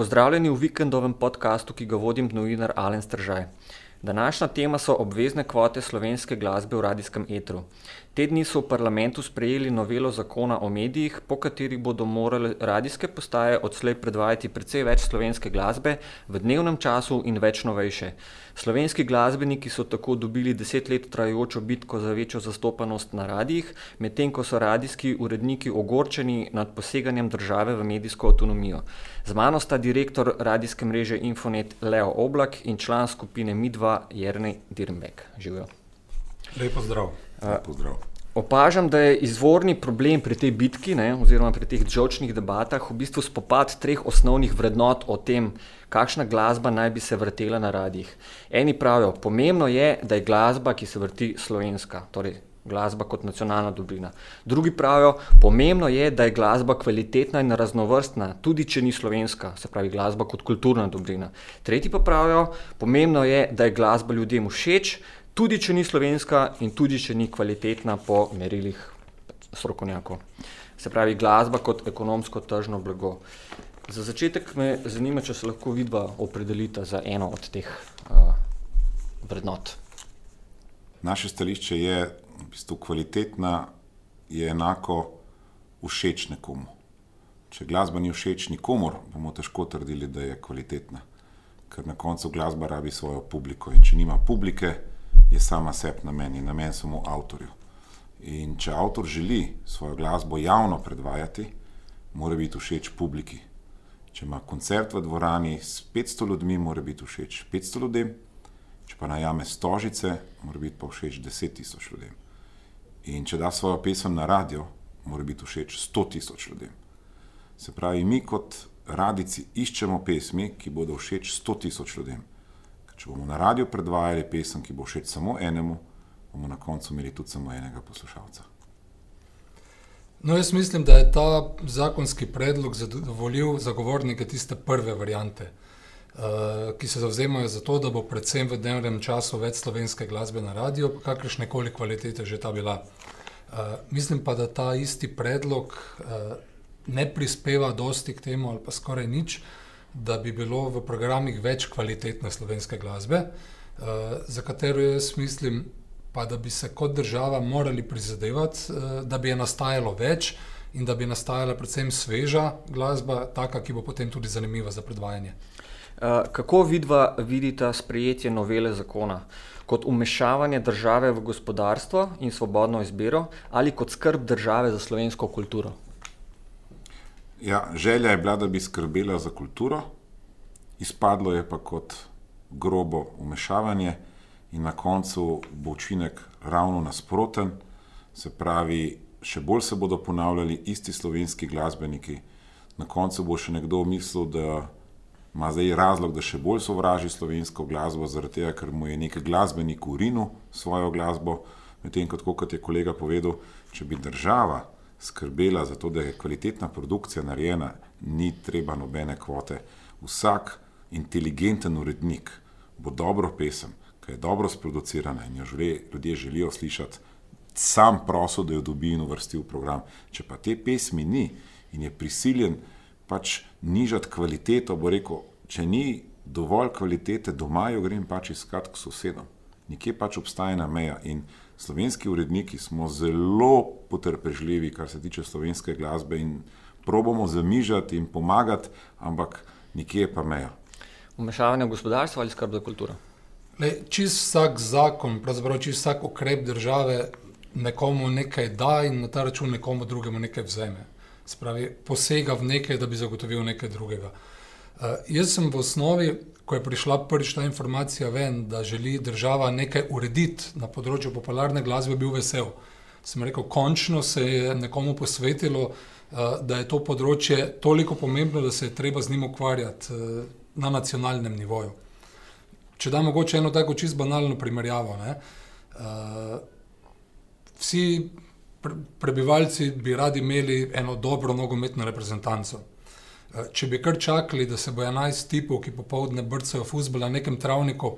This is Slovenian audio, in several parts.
Pozdravljeni v vikendovem podkastu, ki ga vodim, novinar Alen Stržaj. Današnja tema so obvezne kvote slovenske glasbe v radijskem etru. Te dni so v parlamentu sprejeli novelo zakona o medijih, po kateri bodo morale radijske postaje odslej predvajati precej več slovenske glasbe v dnevnem času in več novejše. Slovenski glasbeniki so tako dobili deset let trajajočo bitko za večjo zastopanost na radijih, medtem ko so radijski uredniki ogorčeni nad poseganjem države v medijsko avtonomijo. Z mano sta direktor radijske mreže Infonet Leo Oblak in član skupine Midva Jrnej Dirnbek. Živijo. Lepo zdrav. Pozdrav. Opažam, da je izvorni problem pri tej bitki, ne, oziroma pri teh žočnih debatah, v bistvu spopad treh osnovnih vrednot o tem, kakšna glasba naj bi se vrtela na radijih. Eni pravijo, pomembno je, da je glasba, ki se vrti, slovenska, torej glasba kot nacionalna dobrina. Drugi pravijo, pomembno je, da je glasba kvalitetna in raznovrstna, tudi če ni slovenska, se pravi glasba kot kulturna dobrina. Tretji pa pravijo, pomembno je, da je glasba ljudem všeč, tudi če ni slovenska in tudi če ni kvalitetna po merilih strokovnjakov. Se pravi, glasba kot ekonomsko tržno blago. Za začetek me zanima, če se lahko vidva opredelita za eno od teh uh, vrednot. Naše stališče je, v bistvu kvalitetna je enako všeč nekomu. Če glasba ni všeč nikomor, bomo težko trdili, da je kvalitetna. Ker na koncu glasba rabi svojo publiko in če nima publike, je sama sebi namen in namen samo avtorju. In če avtor želi svojo glasbo javno predvajati, mora biti všeč publiki. Če ima koncert v dvorani s 500 ljudmi, mora biti všeč 500 ljudem, če pa najame stožice, mora biti pa všeč 10 tisoč ljudem. In če da svojo pesem na radio, mora biti všeč 100 tisoč ljudem. Se pravi, mi kot radici iščemo pesmi, ki bodo všeč 100 tisoč ljudem. Če bomo na radiju predvajali pesem, ki bo všeč samo enemu, bomo na koncu imeli tudi samo enega poslušalca. No, jaz mislim, da je ta zakonski predlog zadovoljil zagovornike tiste prve variante, uh, ki se zauzemajo za to, da bo predvsem v dnevnem času več slovenske glasbe na radiju, kakršne koli kvalitete že ta bila. Uh, mislim pa, da ta isti predlog uh, ne prispeva dosti k temu, ali pa skoraj nič, da bi bilo v programih več kvalitetne slovenske glasbe, uh, za katero jaz mislim, pa da bi se kot država morali prizadevati, uh, da bi je nastajalo več in da bi nastajala predvsem sveža glasba, taka, ki bo potem tudi zanimiva za predvajanje. Uh, kako vidva vidita sprejetje novele zakona? Kot umešavanje države v gospodarstvo in svobodno izbiro, ali kot skrb države za slovensko kulturo? Ja, želja je bila, da bi skrbela za kulturo, izpadlo je pa kot grobo umešavanje, in na koncu bo učinek ravno nasproten. Se pravi, še bolj se bodo ponavljali isti slovenski glasbeniki. Na koncu bo še nekdo mislil, da ima zdaj razlog, da še bolj sovraži slovensko glasbo, zaradi tega, ker mu je neki glasbenik urinil svojo glasbo. Medtem kot je kolega povedal, če bi država skrbela za to, da je kvalitetna produkcija narejena, ni treba nobene kvote. Vsak inteligenten urednik bo dobro pesem, ki je dobro sproducirana in jo želi, ljudje želijo slišati, sam prosil, da jo dobi in uvrsti v program. Če pa te pesmi ni in je prisiljen pač nižati kvaliteto, bo rekel, če ni dovolj kvalitete doma, jo grem pač iskati k sosedom. Nikje pač obstaja ena meja in slovenski uredniki smo zelo potrpežljivi, kar se tiče slovenske glasbe in probamo zamižati in pomagati, ampak nikje pa meja. Umešavanje v gospodarstvo ali skrb za kulturo? Čist vsak zakon, pravzaprav čist vsak ukrep države nekomu nekaj da in na ta račun nekomu drugemu nekaj vzeme. Spravi, posega v nekaj, da bi zagotovil nekaj drugega. Uh, jaz sem v osnovi ko je prišla prvič ta informacija ven, da želi država nekaj urediti na področju popularne glasbe, bil vesel. Sem rekel, končno se je nekomu posvetilo, eh, da je to področje toliko pomembno, da se je treba z njim ukvarjati eh, na nacionalnem nivoju. Če da mogoče eno tako čisto banalno primerjavo. Ne? Eh, vsi prebivalci bi radi imeli eno dobro nogometno reprezentanco. Eh, če bi kar čakali, da se bo 11 tipov, ki popoldne brcajo fusbol na nekem travniku,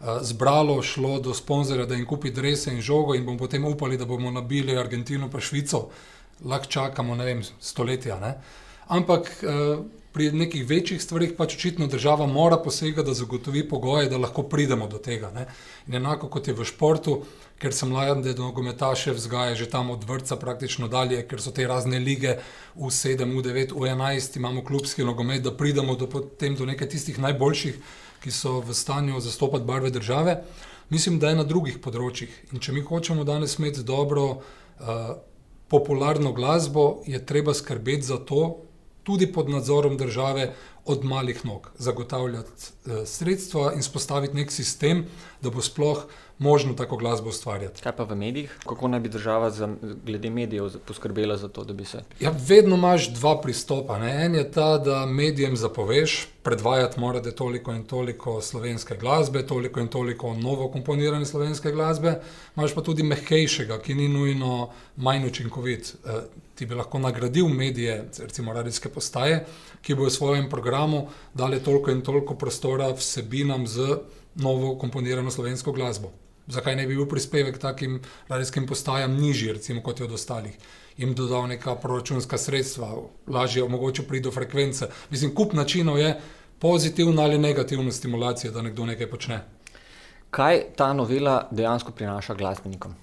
eh, zbralo, šlo do sponzorja, da jim kupi drese in žogo, in bomo potem upali, da bomo nabili Argentino pa Švico, lahko čakamo, ne vem, stoletja. Ne? Ampak uh, pri nekih večjih stvarih pač očitno država mora posegati, da zagotovi pogoje, da lahko pridemo do tega. In enako kot je v športu, ker sem mlade nogometaše vzgaja že tam od vrca praktično dalje, ker so te razne lige v 7, v 9, v 11, imamo klubski nogomet, da pridemo do, do nekaj tistih najboljših, ki so v stanju zastopati barve države. Mislim, da je na drugih področjih. In če mi hočemo danes imeti dobro, uh, popularno glasbo, je treba skrbeti za to, tudi pod nadzorom države, od malih nog, zagotavljati uh, sredstva in spostaviti nek sistem, da bo sploh možno tako glasbo ustvarjati. Kaj pa v medijih? Kako naj bi država za, glede medijev poskrbela za to, da bi se. Ja, vedno imaš dva pristopa. Ne? En je ta, da medijem zapoveš, predvajati morate toliko in toliko slovenske glasbe, toliko in toliko novo komponirane slovenske glasbe. Imáš pa tudi mehkejšega, ki ni nujno manj učinkovit. Ti bi lahko nagradil medije, recimo radijske postaje, ki bo v svojem programu dali toliko in toliko prostora vsebinam z novo komponirano slovensko glasbo zakaj ne bi bil prispevek takim radijskim postajam nižji, recimo kot je od ostalih. Jim dodal neka proračunska sredstva, lažje omogočil priti do frekvence. Mislim, kup načinov je pozitivna ali negativna stimulacija, da nekdo nekaj počne. Kaj ta novela dejansko prinaša glasbenikom?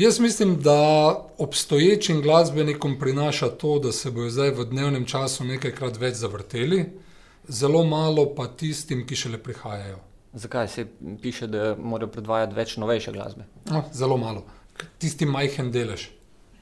Jaz mislim, da obstoječim glasbenikom prinaša to, da se bodo zdaj v dnevnem času nekajkrat več zavrteli, zelo malo pa tistim, ki šele prihajajo. Zakaj se piše, da morajo predvajati več novejše glasbe? No, zelo malo, tisti majhen delež.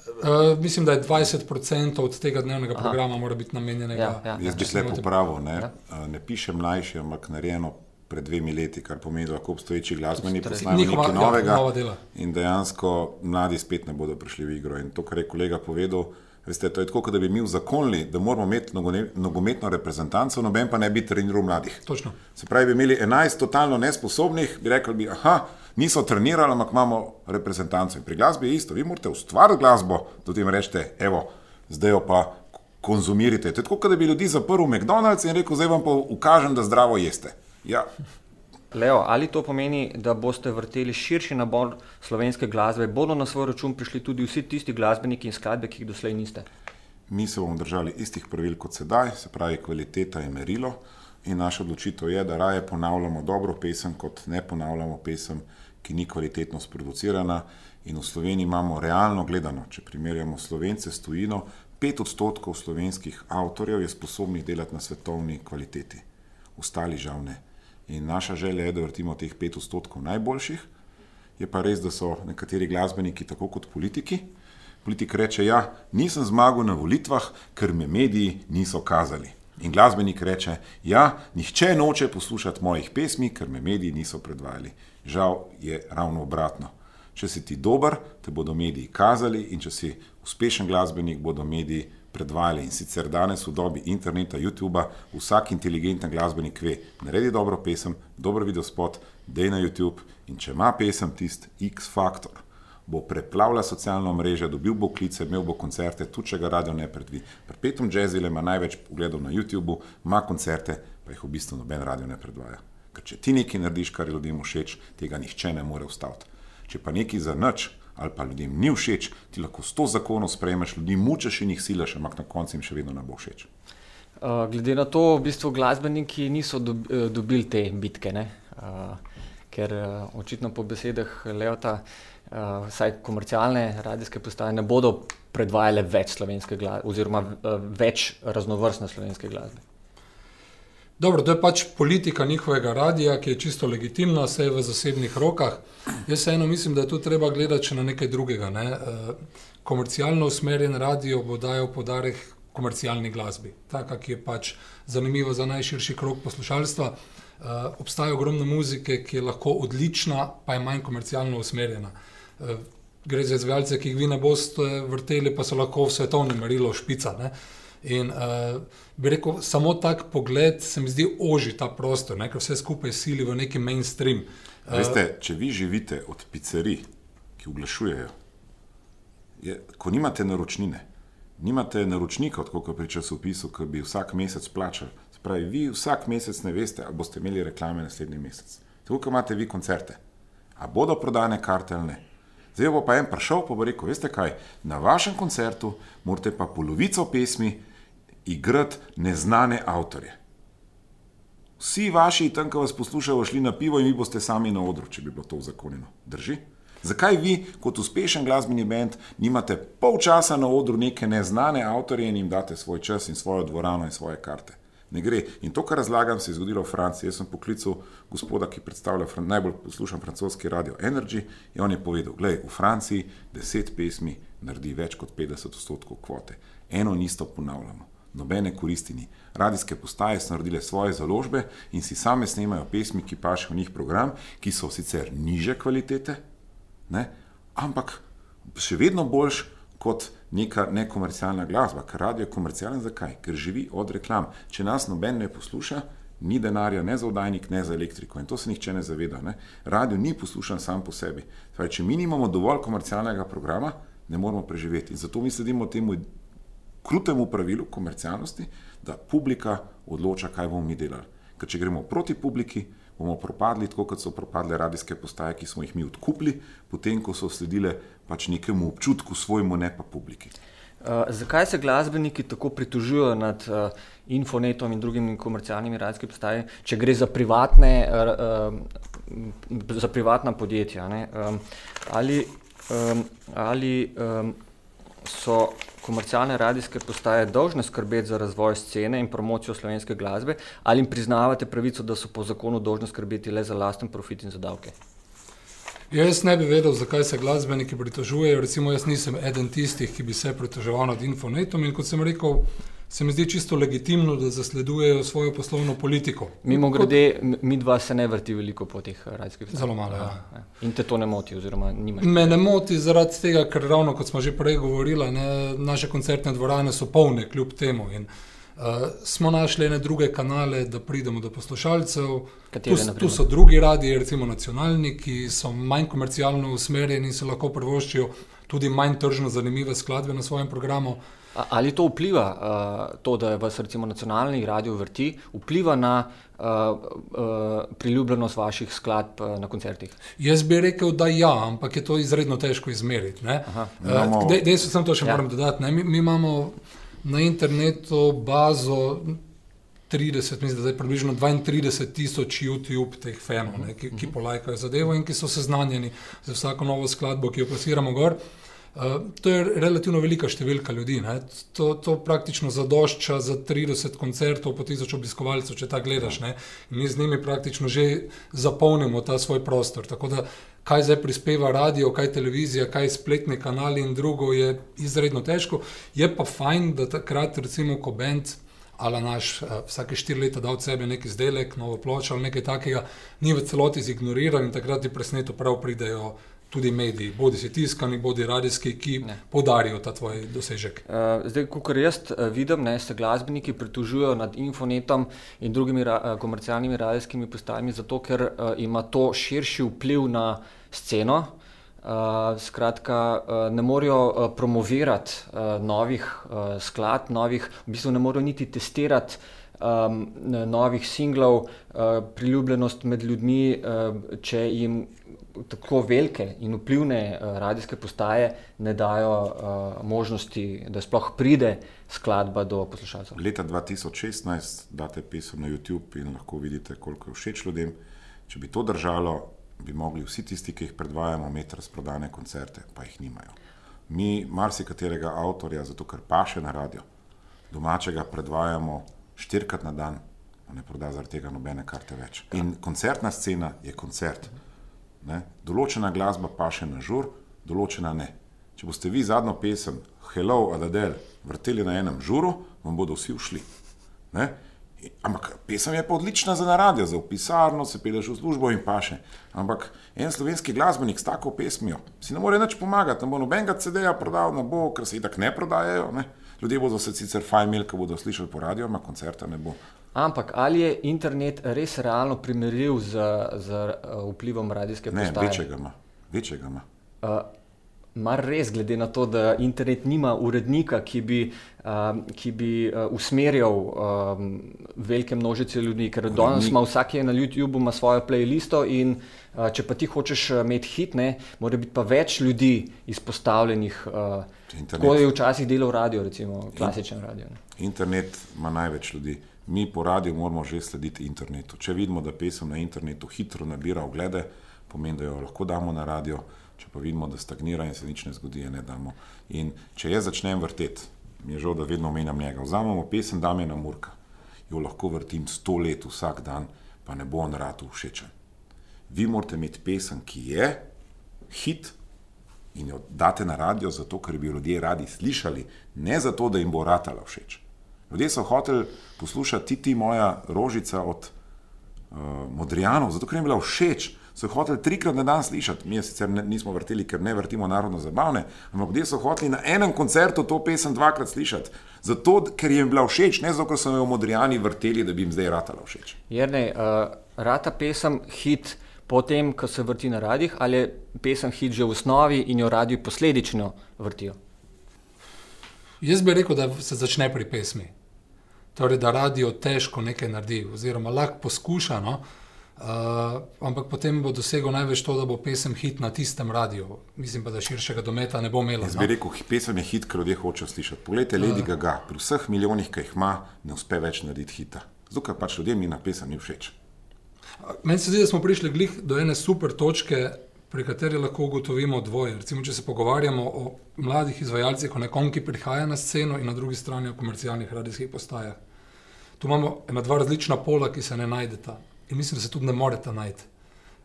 Uh, mislim, da je 20% od tega dnevnega Aha. programa mora biti namenjenega. Ja, ja. Jaz bi se lepo pravil, ne, ja. ne piše mlajši, ampak narejeno pred dvemi leti, kar pomeni, da lahko obstoječi glasbeniki poznajo nekaj novega. Ja, in dejansko mladi spet ne bodo prišli v igro. In to, kar je kolega povedal, Veste, to je tako, da bi mi uzakonili, da moramo imeti nogometno reprezentanco, noben pa ne bi treniral mladih. Točno. Se pravi, bi imeli 11 totalno nesposobnih, bi rekli, bi, aha, niso trenirali, ampak imamo reprezentanco. In pri glasbi je isto, vi morate ustvariti glasbo, da jim rečete, evo, zdaj jo pa konzumirite. To je tako, da bi ljudi zaprl v McDonald's in rekel, zdaj vam pa ukažem, da zdravo jeste. Ja, Leo, ali to pomeni, da boste vrteli širši nabor slovenske glasbe, bodo na svoj račun prišli tudi vsi tisti glasbeniki in skladbe, ki jih doslej niste? Mi se bomo držali istih pravil kot sedaj, se pravi, kvaliteta je merilo in naša odločitev je, da raje ponavljamo dobro pesem, kot ne ponavljamo pesem, ki ni kvalitetno sproducirana. In v Sloveniji imamo realno gledano, če primerjamo slovence s tujino, pet odstotkov slovenskih avtorjev je sposobnih delati na svetovni kvaliteti, ostali žal ne. In naša želja je, da vrtimo teh pet odstotkov najboljših. Je pa res, da so nekateri glasbeniki tako kot politiki. Politik reče: Ja, nisem zmagal na volitvah, ker me mediji niso kazali. In glasbenik reče: Ja, nihče noče poslušati mojih pesmi, ker me mediji niso predvajali. Žal je ravno obratno. Če si ti dober, te bodo mediji kazali, in če si uspešen glasbenik, bodo mediji predvajali. In sicer danes v dobi interneta, YouTube-a, vsak inteligenten glasbenik ve, naredi dobro pesem, dobro video spot, dej na YouTube in če ima pesem tisti X faktor, bo preplavila socialno mrežo, dobil bo klice, imel bo koncerte, tudi če ga radio ne predvi. Pri petem jazzile ima največ pogledov na YouTube, ima koncerte, pa jih v bistvu noben radio ne predvaja. Ker če ti nekaj narediš, kar je ljudem všeč, tega nihče ne more ustaviti. Če pa nekaj za nič, ali pa ljudem ni všeč, ti lahko s to zakonom sprejmeš, ljudi mučeš in jih silaš, ampak na koncu jim še vedno ne bo všeč. Uh, glede na to, v bistvu glasbeniki niso dob, uh, dobili te bitke, uh, ker uh, očitno po besedah Leota, uh, vsaj komercialne radijske postaje ne bodo predvajale več slovenske glasbe, oziroma uh, več raznovrstne slovenske glasbe. Dobro, to je pač politika njihovega radia, ki je čisto legitimna, vse je v zasebnih rokah. Jaz eno mislim, da je tu treba gledati na nekaj drugega. Ne? E, komercialno usmerjen radio bo dajal podarek komercialni glasbi, taka, ki je pač zanimiva za najširši krok poslušalstva. E, obstaja ogromno muzike, ki je lahko odlična, pa je manj komercialno usmerjena. E, gre za izvajalce, ki jih vi ne boste vrteli, pa so lahko v svetovnem merilu špica. Ne? In uh, bi rekel, samo tak pogled se mi zdi oži ta prostor, ne? ker vse skupaj sili v neki mainstream. Uh, Veste, če vi živite od pizzerij, ki oglašujejo, je, ko nimate naročnine, nimate naročnika, kot pri časopisu, ki bi vsak mesec plačali. Spravi, vi vsak mesec ne veste, ali boste imeli reklame naslednji mesec. Tukaj imate vi koncerte. A bodo prodane karte ali ne? Zdaj bo pa en prišel, pa bo rekel: Veste kaj, na vašem koncertu morate pa polovico pesmi igrati neznane avtorje. Vsi vaši tam, ki vas poslušajo, šli na pivo in vi boste sami na odru, če bi bilo to uzakonjeno. Drži? Zakaj vi, kot uspešen glasbeni bend, nimate pol časa na odru neke neznane avtorje in jim date svoj čas in svojo dvorano in svoje karte? Ne gre. In to, kar razlagam, se je zgodilo v Franciji. Jaz sem poklical gospoda, ki predstavlja najbolj poslušan francoski radio Energy in on je povedal, da v Franciji deset pesmi naredi več kot 50 odstotkov kvote. Eno in isto ponavljamo. Nobene koristi ni. Radijske postaje so naredile svoje založbe in si same snemajo pesmi, ki pašejo v njih program, ki so sicer niže kvalitete, ne? ampak še vedno boljš kot neka nekomercialna glasba. Ker radio je komercialen, zakaj? Ker živi od reklam. Če nas noben ne posluša, ni denarja ne za vdajnik, ne za elektriko in to se nihče ne zaveda. Ne? Radio ni poslušan sam po sebi. Torej, če mi nimamo dovolj komercialnega programa, ne moramo preživeti. In zato mi sledimo temu krutemu pravilu komercialnosti, da publika odloča, kaj bomo mi delali. Ker če gremo proti publiki, bomo propadli, tako kot so propadle radijske postaje, ki smo jih mi odkupili, potem ko so sledile pač nekemu občutku, svojemu, ne pa publiki. Uh, zakaj se glasbeniki tako pritožujejo nad uh, Infonetom in drugimi komercialnimi radijskimi postajami, če gre za, privatne, uh, za privatna podjetja? Um, ali um, ali um, so komercialne radijske postaje dolžne skrbeti za razvoj scene in promocijo slovenske glasbe, ali jim priznavate pravico, da so po zakonu dolžne skrbeti le za lasten profit in za davke? Ja, jaz ne bi vedel, zakaj se glasbeniki pritožujejo. Recimo, jaz nisem eden tistih, ki bi se pritoževal nad Infonetom in kot sem rekel, se mi zdi čisto legitimno, da zasledujejo svojo poslovno politiko. Mimo grede, mi dva se ne vrti veliko po teh radijskih postajah. Zelo malo, ja. ja. In te to ne moti, oziroma nimaš? Me ne moti zaradi tega, ker ravno kot smo že prej govorili, ne, naše koncertne dvorane so polne kljub temu. In, Uh, smo našli ene druge kanale, da pridemo do poslušalcev. Tu, tu so drugi radiji, recimo nacionalni, ki so manj komercialno usmerjeni in se lahko privoščijo tudi manj tržno zanimive skladbe na svojem programu. Uh, Ali to vpliva, uh, to, da vas recimo nacionalni radio vrti, vpliva na uh, uh, priljubljenost vaših skladb uh, na koncertih? Jaz bi rekel, da ja, ampak je to izredno težko izmeriti. Dejstvo sem to še ja. moram dodati. Mi, mi imamo na internetu bazo 30, mislim, da je približno 32 tisoč YouTube teh fanov, ki, ki mhm. polajkajo zadevo in ki so seznanjeni za vsako novo skladbo, ki jo plasiramo gor. Eh, to je relativno velika številka ljudi. To, to praktično zadošča za 30 koncertov po tisoč obiskovalcev, če ta gledaš. Ne? Mi z njimi praktično že zapolnimo ta svoj prostor. Tako da, kaj zdaj prispeva radio, kaj televizija, kaj spletni kanali in drugo, je izredno težko. Je pa fajn, da takrat, recimo, ko bend. Ali naš uh, vsake štiri leta da od sebe neki izdelek, novo pločo ali nekaj takega, ni v celoti zignoriran in takrat ti presneto prav pridejo tudi mediji, bodi si tiskani, bodi radijski, ki ne. podarijo ta tvoj dosežek. Uh, zdaj, kot jaz uh, vidim, ne, se glasbeniki pritožujejo nad Infonetom in drugimi ra komercialnimi radijskimi postajami, zato ker uh, ima to širši vpliv na sceno. Uh, skratka, uh, ne morejo uh, promovirati uh, novih uh, skladb, novih, v bistvu ne morejo niti testirati um, novih singlov, uh, priljubljenost med ljudmi, uh, če jim tako velike in vplivne uh, radijske postaje ne dajo uh, možnosti, da sploh pride skladba do poslušalcev. Leta 2016 date pesem na YouTube in lahko vidite, koliko je všeč ljudem. Če bi to držalo, bi mogli vsi tisti, ki jih predvajamo, imeti razprodane koncerte, pa jih nimajo. Mi marsikaterega avtorja, zato ker paše na radio, domačega predvajamo štirikrat na dan, ne proda zaradi tega nobene karte več. In koncertna scena je koncert. Ne? Določena glasba pa še na žur, določena ne. Če boste vi zadnjo pesem Hello, Adadel vrteli na enem žuru, vam bodo vsi ušli. Ne? Ampak pesem je pa odlična za naradje, za pisarno, se peleš v službo in paše. Ampak en slovenski glasbenik s tako pesmijo si ne more nič pomagati, ne bo nobenega CD-ja prodal, ne bo, ker se itak ne prodajajo. Ne? Ljudje bodo se sicer fajn imeli, ko bodo slišali po radiju, ampak koncerta ne bo. Ampak ali je internet res realno primerljiv z, z uh, vplivom radijske postaje? Ne, večjega ima. Večjega ima. Uh, Mar res, glede na to, da internet nima urednika, ki bi, uh, ki bi uh, usmerjal um, velike množice ljudi, ker danes ima vsak na YouTubu svojo playlisto in uh, če pa ti hočeš imeti hit, ne, mora biti pa več ljudi izpostavljenih. Uh, tako je včasih delal radio, recimo klasičen radio. Ne. Internet ima največ ljudi. Mi po radiju moramo že slediti internetu. Če vidimo, da pesem na internetu hitro nabira oglede, pomeni, da jo lahko damo na radio, če pa vidimo, da stagnira in se nič ne zgodi, je ne damo. In če jaz začnem vrteti, mi je žal, da vedno omenjam njega. Vzamemo pesem Damjena Murka, jo lahko vrtim sto let vsak dan, pa ne bo on rad všečen. Vi morate imeti pesem, ki je hit in jo date na radio, zato ker bi ljudje radi slišali, ne zato, da jim bo ratala všeč. Ljudje so hoteli poslušati ti, ti moja rožica od uh, Modrijanov, zato ker jim je bila všeč so hoteli trikrat na dan slišati. Mi sicer ne, nismo vrteli, ker ne vrtimo narodno zabavne, ampak ljudje so hoteli na enem koncertu to pesem dvakrat slišati. Zato, ker jim je bila všeč, ne zato, ker so jo modrijani vrteli, da bi jim zdaj ratala všeč. Jrnej, uh, rata pesem hit potem, ko se vrti na radijih, ali je pesem hit že v osnovi in jo radijo posledično vrtijo? Jaz bi rekel, da se začne pri pesmi. Torej, da radio težko nekaj naredi, oziroma lahko poskuša. No? Uh, ampak potem bo dosegel največ to, da bo pesem hit na tistem radiju. Mislim pa, da širšega dometa ne bo imel. Jaz bi no? rekel, pesem je hit, ker ljudje hočejo slišati. Poglejte, Lady uh, Gaga, pri vseh milijonih, ki jih ima, ne uspe več narediti hita. Zato, ker pač ljudem ni na pesem ni všeč. Meni se zdi, da smo prišli glih do ene super točke, pri kateri lahko ugotovimo dvoje. Recimo, če se pogovarjamo o mladih izvajalcih, o nekom, ki prihaja na sceno in na drugi strani o komercialnih radijskih postajah. Tu imamo ena dva različna pola, ki se ne najdeta in mislim, da se tudi ne morete najti.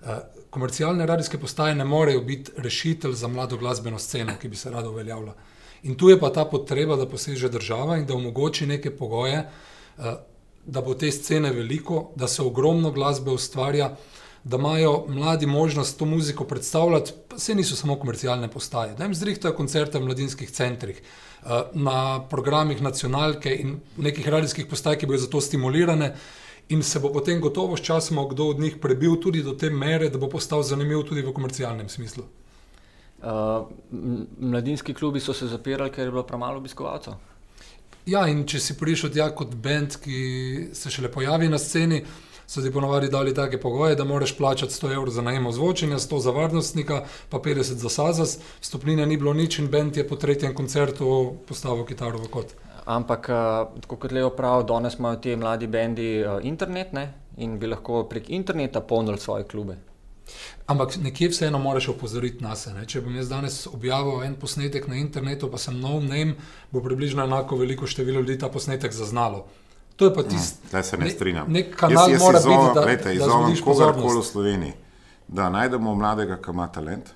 Uh, komercialne radijske postaje ne morejo biti rešitelj za mlado glasbeno sceno, ki bi se rada uveljavila. In tu je pa ta potreba, da poseže država in da omogoči neke pogoje, uh, da bo te scene veliko, da se ogromno glasbe ustvarja, da imajo mladi možnost to muziko predstavljati, pa se niso samo komercialne postaje. Da jim zrihtajo koncerte v mladinskih centrih, uh, na programih nacionalke in nekih radijskih postaj, ki bodo za to stimulirane in se bo potem gotovo s časom kdo od njih prebil tudi do te mere, da bo postal zanimiv tudi v komercialnem smislu. Uh, mladinski klubi so se zapirali, ker je bilo premalo obiskovalcev. Ja, in če si prišel tja kot bend, ki se šele pojavi na sceni, so ti ponovadi dali take pogoje, da moraš plačati 100 evrov za najem ozvočenja, 100 za varnostnika, pa 50 za sazas, stopnine ni bilo nič in bend je po tretjem koncertu postavil kitaro v kot. Ampak, uh, kot Leo pravi, danes imajo ti mladi bendi uh, internet ne? in bi lahko prek interneta polnili svoje klube. Ampak nekje vseeno moraš opozoriti na sebe. Če bom jaz danes objavil en posnetek na internetu, pa sem nov mnem, bo približno enako veliko število ljudi ta posnetek zaznalo. To je pa tisto, kar no, se ne strinjam. Ne, nek kanal jaz, jaz mora izova, biti, da se izognem kogarkoli v Sloveniji. Da najdemo mladega, ki ima talent,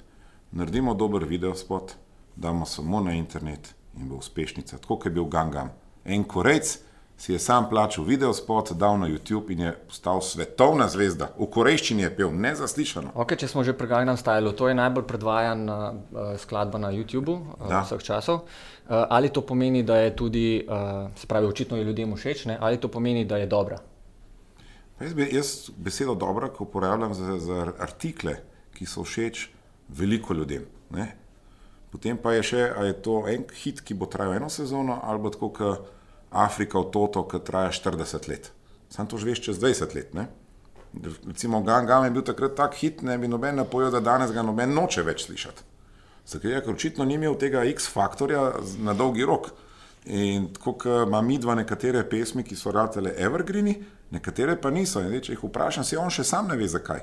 naredimo dober video spot, damo samo na internet in bo uspešnica. Tako je bil Gangam. En korejc si je sam plačal video spot, dal na YouTube in je postal svetovna zvezda. V korejščini je pel, nezaslišano. Okay, če smo že pri Gangnam Stylu, to je najbolj predvajana uh, skladba na YouTubu uh, vseh časov. Uh, ali to pomeni, da je tudi, uh, se pravi, očitno je ljudem všeč, ne? ali to pomeni, da je dobra? Jaz, be, jaz besedo dobra uporabljam za, za artikle, ki so všeč veliko ljudem. Ne? Potem pa je še, ali je to en hit, ki bo trajal eno sezono, ali bo tako kot Afrika v Toto, ki traja 40 let. Sam to že veš čez 20 let. Ne? Recimo, Gangam je bil takrat tak hit, ne bi noben napovedal, da danes ga noben noče več slišati. Zakaj? Ker očitno ni imel tega X-faktorja na dolgi rok. In tako ima mi dva nekatere pesmi, ki so ratele evergreeni, nekatere pa niso. In če jih vprašam, se on še sam ne ve zakaj.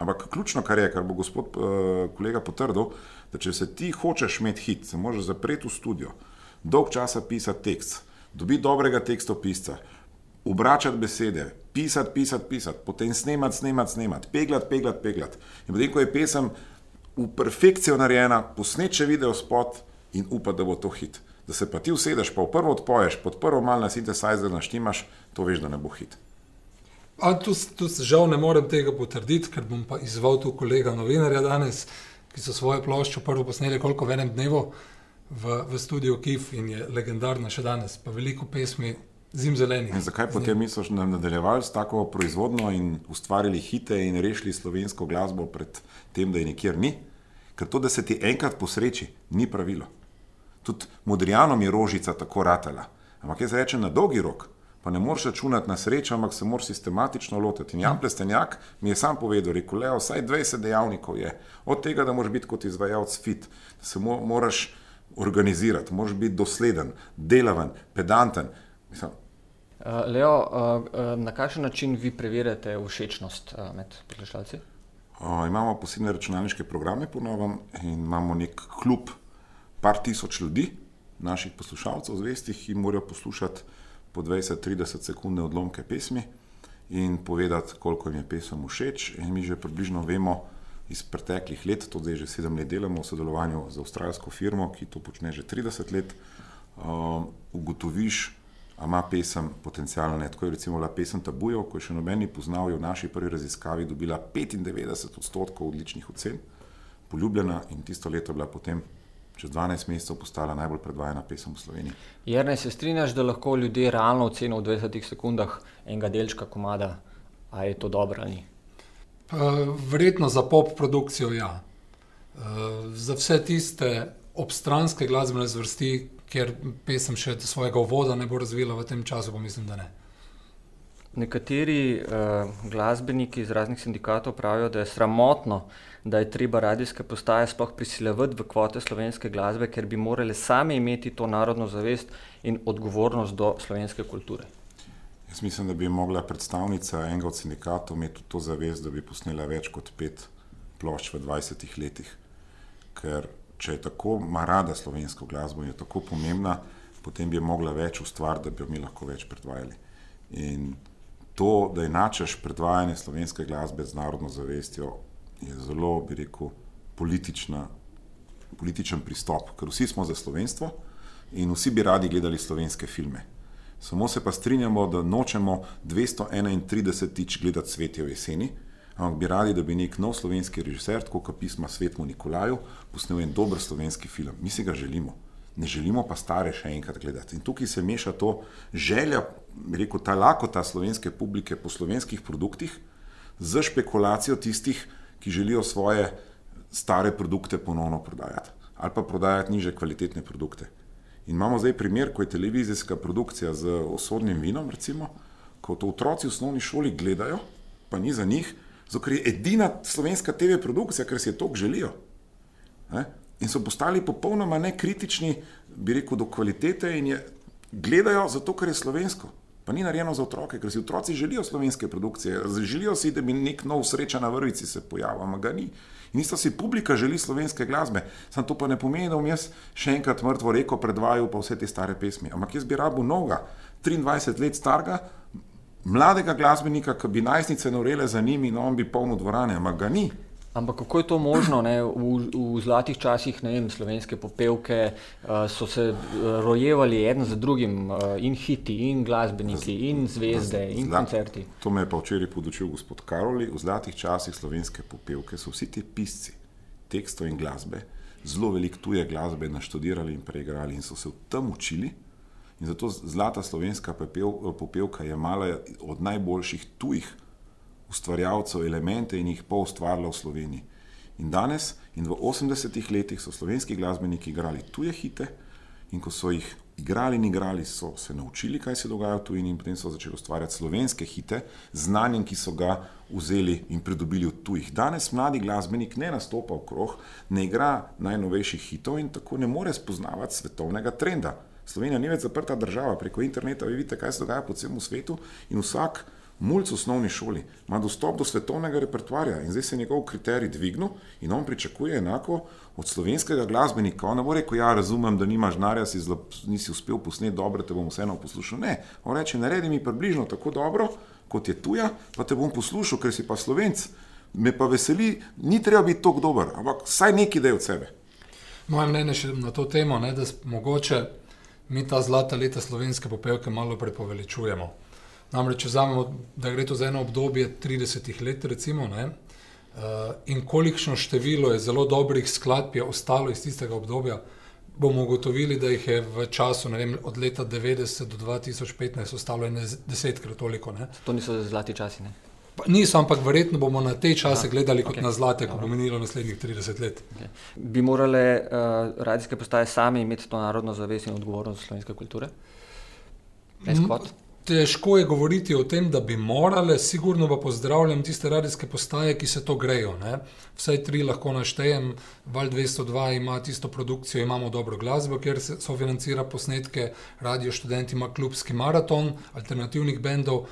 Ampak ključno, kar je, kar bo gospod uh, kolega potrdil, da če se ti hočeš imeti hit, se moraš zapreti v studio, dolg časa pisati tekst, dobiti dobrega tekstopisca, obračati besede, pisati, pisati, pisati, potem snemati, snemati, snemati, peglati, peglati, peglati. In potem, ko je pesem v perfekcijo narejena, posneče video spot in upa, da bo to hit. Da se pa ti usedeš, pa v prvo odpoješ, pod prvo malo na sintetizer naštimaš, to veš, da ne bo hit. Tu, tu žal ne morem tega potrditi, ker bom pa izval tu kolega novinarja danes, ki so svojo ploščo prvo posneli koliko v enem dnevu v, v studiu Kif in je legendarna še danes, pa veliko pesmi zim zelenih. In zakaj potem da nadaljevali s tako proizvodno in ustvarili hite in rešili slovensko glasbo pred tem, da je nikjer ni? Ker to, da se ti enkrat posreči, ni pravilo. Tudi modrijanom je rožica tako ratela. Ampak jaz rečem na dolgi rok, Pa ne moreš računati na srečo, ampak se moraš sistematično lotiti. In Jan Plestenjak mi je sam povedal, rekel, le vsaj 20 dejavnikov je. Od tega, da moraš biti kot izvajalec fit, da se mo moraš organizirati, moraš biti dosleden, delaven, pedanten. Mislim, Uh, Leo, uh, uh, na kakšen način vi preverjate všečnost med poslušalci? Imamo posebne računalniške programe, ponovim, in imamo nek klub, par tisoč ljudi, naših poslušalcev, zvestih, ki morajo poslušati po 20-30 sekundne odlomke pesmi in povedati, koliko jim je pesem všeč. In mi že približno vemo iz preteklih let, to zdaj že sedem let delamo v sodelovanju z avstralsko firmo, ki to počne že 30 let, uh, ugotoviš, a ima pesem potencialno ne. Tako je recimo bila pesem Tabujo, ko je še nobeni poznal, je v naši prvi raziskavi dobila 95 odstotkov odličnih ocen, poljubljena in tisto leto je bila potem čez 12 mesecev postala najbolj predvajana pesem v Sloveniji. Jer se strinjaš, da lahko ljudje realno ocenijo v 20 sekundah enega delčka komada, a je to dobro ali ni? Uh, verjetno za pop produkcijo ja. Uh, za vse tiste obstranske glasbene zvrsti, ker pesem še svojega uvoda ne bo razvila v tem času, pa mislim, da ne. Nekateri uh, glasbeniki iz raznih sindikatov pravijo, da je sramotno, da je treba radijske postaje sploh prisiljevati v kvote slovenske glasbe, ker bi morali sami imeti to narodno zavest in odgovornost do slovenske kulture. Jaz mislim, da bi mogla predstavnica enega od sindikatov imeti to zavest, da bi posnela več kot pet plošč v 20 letih. Ker če je tako marada slovensko glasbo in je tako pomembna, potem bi mogla več ustvariti, da bi jo mi lahko več predvajali. In to, da enačaš predvajanje slovenske glasbe z narodno zavestjo, je zelo, bi rekel, politična, političen pristop, ker vsi smo za slovenstvo in vsi bi radi gledali slovenske filme. Samo se pa strinjamo, da nočemo 231 tič gledati svetje v jeseni, ampak bi radi, da bi nek nov slovenski režiser, kot pisma Svetmu Nikolaju, posnel en dober slovenski film. Mi si ga želimo. Ne želimo pa stare še enkrat gledati. In tukaj se meša to želja, rekel ta lakota slovenske publike po slovenskih produktih, z špekulacijo tistih, ki želijo svoje stare produkte ponovno prodajati ali pa prodajati niže kvalitetne produkte. In imamo zdaj primer, ko je televizijska produkcija z osodnim vinom, recimo, ko to otroci v osnovni šoli gledajo, pa ni za njih, zato ker je edina slovenska TV produkcija, ker si je to želijo. Ne? In so postali popolnoma nekritični, bi rekel, do kvalitete in je gledajo zato, ker je slovensko. Pa ni narejeno za otroke, ker si otroci želijo slovenske produkcije, želijo si, da bi nek nov sreča na vrvici se pojavil, ampak ga ni. In isto si publika želi slovenske glasbe. Sam to pa ne pomeni, da bom jaz še enkrat mrtvo reko predvajal pa vse te stare pesmi. Ampak jaz bi rabu novega, 23 let starega, mladega glasbenika, ki bi najstnice norele za njimi in on bi polno dvorane, ampak ga ni. Ampak kako je to možno? Ne? V, v zlatih časih vem, slovenske popevke uh, so se rojevali en za drugim, uh, in hiti, in glasbeniki, in zvezde, in Zla, koncerti. To me je pa včeraj podočil gospod Karoli. V zlatih časih slovenske popevke so vsi ti pisci tekstov in glasbe, zelo veliko tuje glasbe naštudirali in preigrali in so se v tem učili. In zato zlata slovenska popev, popevka je mala od najboljših tujih ustvarjalcev elemente in jih poustvarjala v Sloveniji. In danes in v 80-ih letih so slovenski glasbeniki igrali tuje hite in ko so jih igrali in igrali, so se naučili, kaj se dogaja v tujini in potem so začeli ustvarjati slovenske hite z znanjem, ki so ga vzeli in pridobili od tujih. Danes mladi glasbenik ne nastopa v krog, ne igra najnovejših hitov in tako ne more spoznavati svetovnega trenda. Slovenija ni več zaprta država, preko interneta vi vidite, kaj se dogaja po celem svetu in vsak mulj v osnovni šoli ima dostop do svetovnega repertoarja in zdaj se je njegov kriterij dvignil in on pričakuje enako od slovenskega glasbenika. On ne bo rekel, ja, razumem, da nimaš denarja, si zlo, nisi uspel posneti dobro, te bom vseeno poslušal. Ne, on reče, naredi mi približno tako dobro, kot je tuja, pa te bom poslušal, ker si pa slovenc. Me pa veseli, ni treba biti tako dober, ampak vsaj neki del od sebe. Moje mnenje še na to temo, ne, da mogoče mi ta zlata leta slovenske popevke malo prepoveličujemo. Namreč, če vzamemo, da gre to za eno obdobje 30 let, recimo, ne, uh, in kolikšno število je zelo dobrih skladb je ostalo iz tistega obdobja, bomo ugotovili, da jih je v času vem, od leta 90 do 2015 ostalo desetkrat toliko. Ne. To niso zlati časi. Ne? Niso, ampak verjetno bomo na te čase Aha, gledali kot okay. na zlate, ko bo minilo naslednjih 30 let. Okay. Bi morale uh, radijske postaje same imeti to narodno zavest in odgovornost slovenske kulture? Težko je govoriti o tem, da bi morale, sigurno pa pozdravljam tiste radijske postaje, ki se to grejo. Ne? Vsaj tri lahko naštejem, Val 202 ima tisto produkcijo, imamo dobro glasbo, kjer se sofinancira posnetke, Radio Študent ima klubski maraton alternativnih bendov, uh,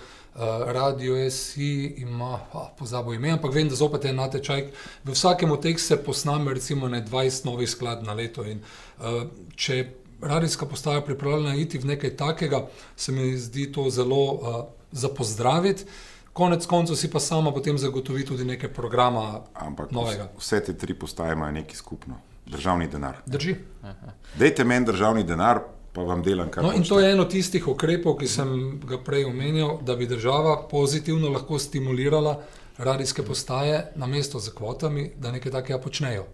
Radio SI ima, ah, pozabo ime, ampak vem, da zopet je natečaj. V vsakem od teh se posname recimo ne 20 novih sklad na leto in uh, če radijska postaja pripravljena iti v nekaj takega, se mi zdi to zelo uh, za pozdraviti. Konec koncev si pa sama potem zagotovi tudi nekaj programa Ampak novega. vse te tri postaje imajo nekaj skupno. Državni denar. Drži. Dajte meni državni denar, pa vam delam kar No, in to je eno tistih ukrepov, ki sem ga prej omenil, da bi država pozitivno lahko stimulirala radijske postaje na mesto z kvotami, da nekaj takega počnejo.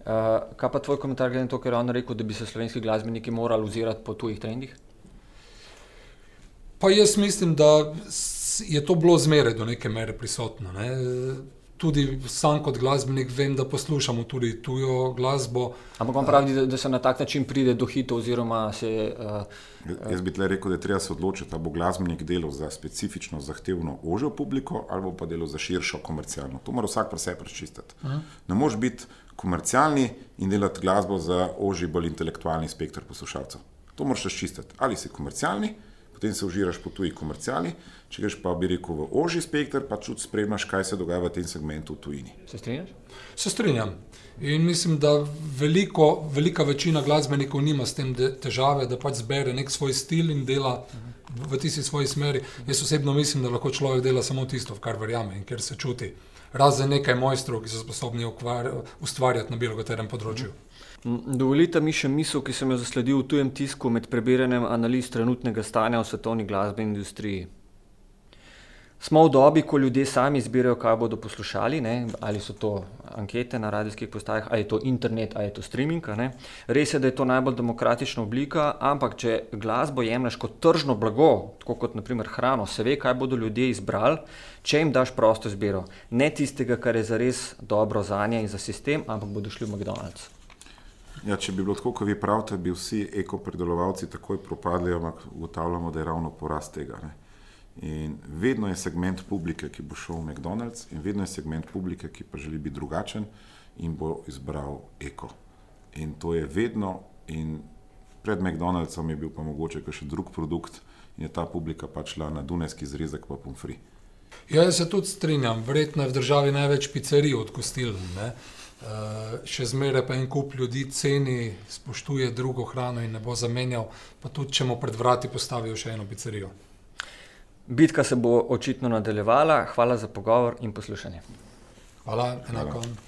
Uh, kaj pa tvoj komentar glede na to, ker je on rekel, da bi se slovenski glasbeniki morali ozirati po tujih trendih? Pa jaz mislim, da je to bilo zmeraj do neke mere prisotno. Ne? Tudi sam kot glasbenik vem, da poslušamo tudi tujo glasbo. Ampak on pravi, da, da se na tak način pride do hitov, oziroma se. Uh, Jaz bi tle rekel, da je treba se odločiti, ali bo glasbenik delal za specifično, zahtevno ožjo publiko ali bo pa delal za širšo komercialno. To mora vsak pri sebi prečistiti. Ne moreš biti komercialni in delati glasbo za ožji, bolj intelektualni spektr poslušalcev. To moraš razčistiti. Ali si komercialni, potem se užiraš po tuji komerciali, če greš pa bi rekel v ožji spektr, pa čut spremljaš, kaj se dogaja v tem segmentu v tujini. se strinjaš? Se strinjam. In mislim, da veliko, velika večina glasbenikov nima s tem težave, da pač zbere nek svoj stil in dela v tisti svoji smeri. Jaz osebno mislim, da lahko človek dela samo tisto, v kar verjame in kjer se čuti. Razen nekaj mojstrov, ki so sposobni ukvar, ustvarjati na bilo katerem področju. Dovolite mi še misel, ki sem jo zasledil v tujem tisku med prebiranjem analiz trenutnega stanja v svetovni glasbeni industriji. Smo v dobi, ko ljudje sami izbirajo, kaj bodo poslušali, ne? ali so to ankete na radijskih postajah, ali je to internet, ali je to streaming. ne. Res je, da je to najbolj demokratična oblika, ampak če glasbo jemliš kot tržno blago, tako kot naprimer hrano, se ve, kaj bodo ljudje izbrali, če jim daš prosto izbiro. Ne tistega, kar je zares dobro za nje in za sistem, ampak bodo šli v McDonald's. Ja, če bi bilo tako, kot vi pravite, bi vsi ekopredelovalci takoj propadli, ampak ugotavljamo, da je ravno porast tega. Ne? In vedno je segment publike, ki bo šel v McDonald's, in vedno je segment publike, ki pa želi biti drugačen in bo izbral eko. In to je vedno, in pred McDonald'som je bil pa mogoče še drug produkt, in je ta publika pač šla na Dunajski zrezek pa pomfri. Ja, jaz se tudi strinjam, verjetno je v državi največ pizzerij od kostil. Ne? Uh, še zmeraj pa en kup ljudi ceni, spoštuje drugo hrano in ne bo zamenjal, pa tudi če mu pred vrati postavijo še eno pizzerijo. Bitka se bo očitno nadaljevala. Hvala za pogovor in poslušanje. Hvala, enako. Hvala.